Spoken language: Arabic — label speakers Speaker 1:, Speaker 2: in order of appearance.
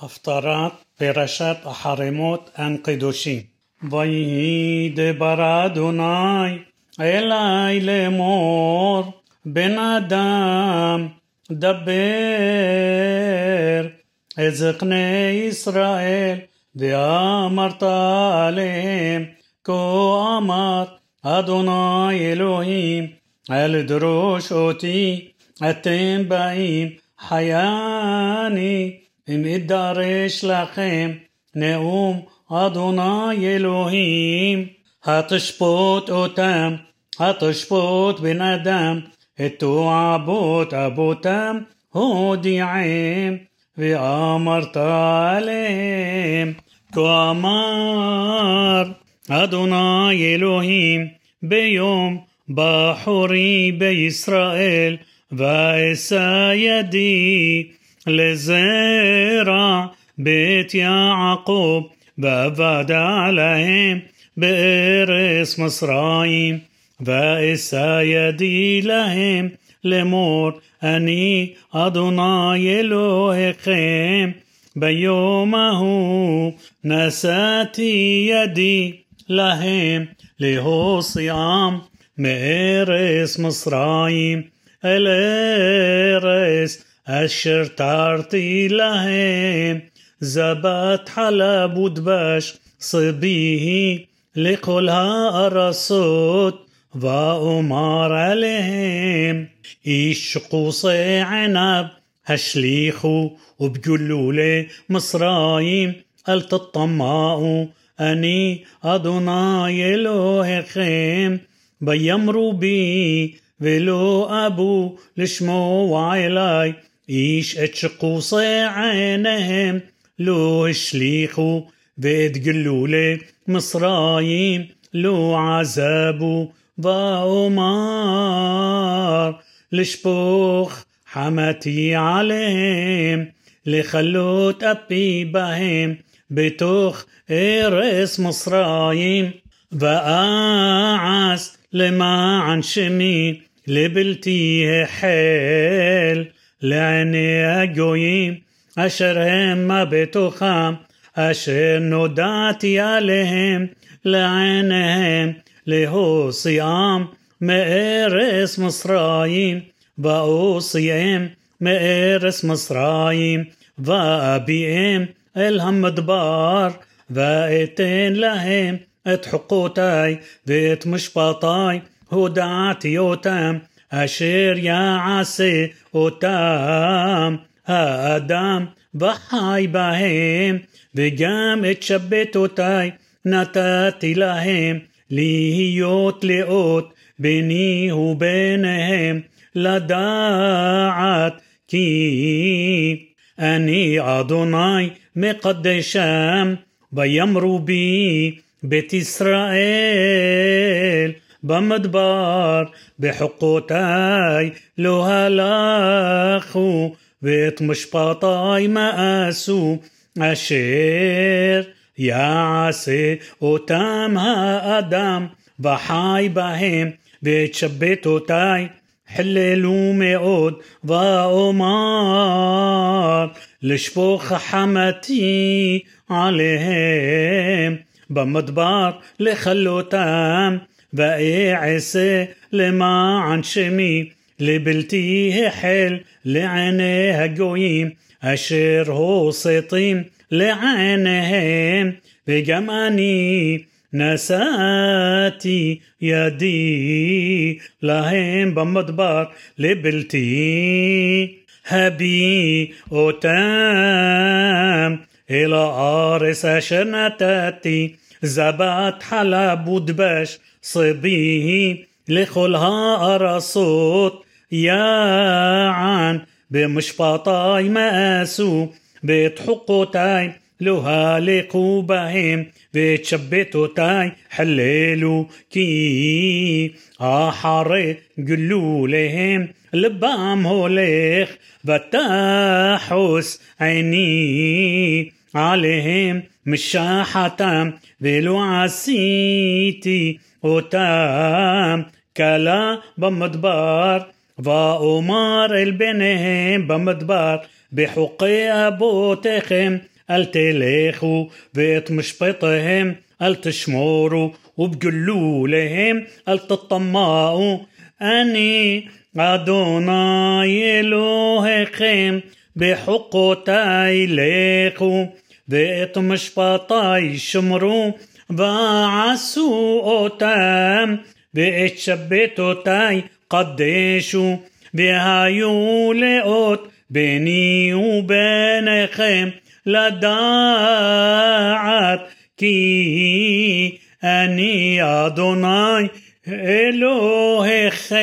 Speaker 1: הפטרת פרשת החרמות הקדושים. ויהי דבר אדוני אלי לאמור בן אדם דבר את זקני ישראל ואמרת עליהם כה אמר אדוני אלוהים אל דרוש אותי אתם באים חייני אם אדרש לכם נאום אדוני אלוהים התשפוט אותם התשפוט בן אדם את תועבות אבותם הודיעם ואמרת עליהם כה אמר אדוני אלוהים ביום בחורי בישראל ואשא ידי לזרע בית יעקב ועבד עליהם בארץ מצרים ואשא ידי להם לאמור אני אדוני אלוהיכם ביום ההוא נשאתי ידי להם להוציאם מארץ מצרים אל ארץ أشر تارتي لهم زبات حلب ودبش صبيه لقلها أرسوت وأمار عليهم إيش قوصي عنب هشليخو وبجلولي مصرايم التطماؤو أني أدوناي إلهكم بيمروا بي ولو أبو لشمو وعيلاي איש את שקוסי עיניהם לא השליכו ואת גלולי מצרים לא עזבו ואומר לשפוך חמתי עליהם לכלות אפי בהם בתוך ארץ מצרים ואעש למען שמי לבלתי החל לעיני הגויים אשר המה בתוכם אשר נודעתי עליהם לעיניהם להוציאם מארץ מצרים ואוציאם מארץ מצרים ואביאם אל המדבר ואתן להם את חוקותיי ואת משפטיי הודעתי אותם אשר יעשה אותם האדם וחי בהם וגם את שבתותיי נתתי להם להיות לאות ביני וביניהם לדעת כי אני אדוני מקדשם ויאמרו בי בית ישראל במדבר בחוקותיי לא הלכו ואת משפטיי מאסו אשר יעשה אותם האדם וחי בהם ואת שבתותיי حللوا מאוד ואומר לשפוך חמתי עליהם במדבר לכלותם ואעשה למען שמי לבלתי החל לעיני הגויים אשר הוסטים לעיניהם וגם אני נשאתי ידי להם במדבר לבלתי הביא אותם אל הארץ אשר נתתי زبات حلب ودبش صبيين لخلها أرصوت يعن بمشبطاي مقاسو بتحقوتاي لها لقوا بهم بتشبتوا تاي حللوا كي أحر قلو لهم لبام هوليخ بتاحوس عيني עליהם משחתם ולא עשיתי אותם כלה במדבר ואומר אל בניהם במדבר בחוקי אבותיכם אל תלכו ואת משפטיהם אל תשמורו وبجلولهم أل تطمعوا أني أدوناي إلهكم בחוקותי לכו, ואת משפטי שמרו, ועשו אותם, ואת שבתותי קדשו, והיו לאות ביני וביניכם לדעת, כי אני אדוני אלוהיכם.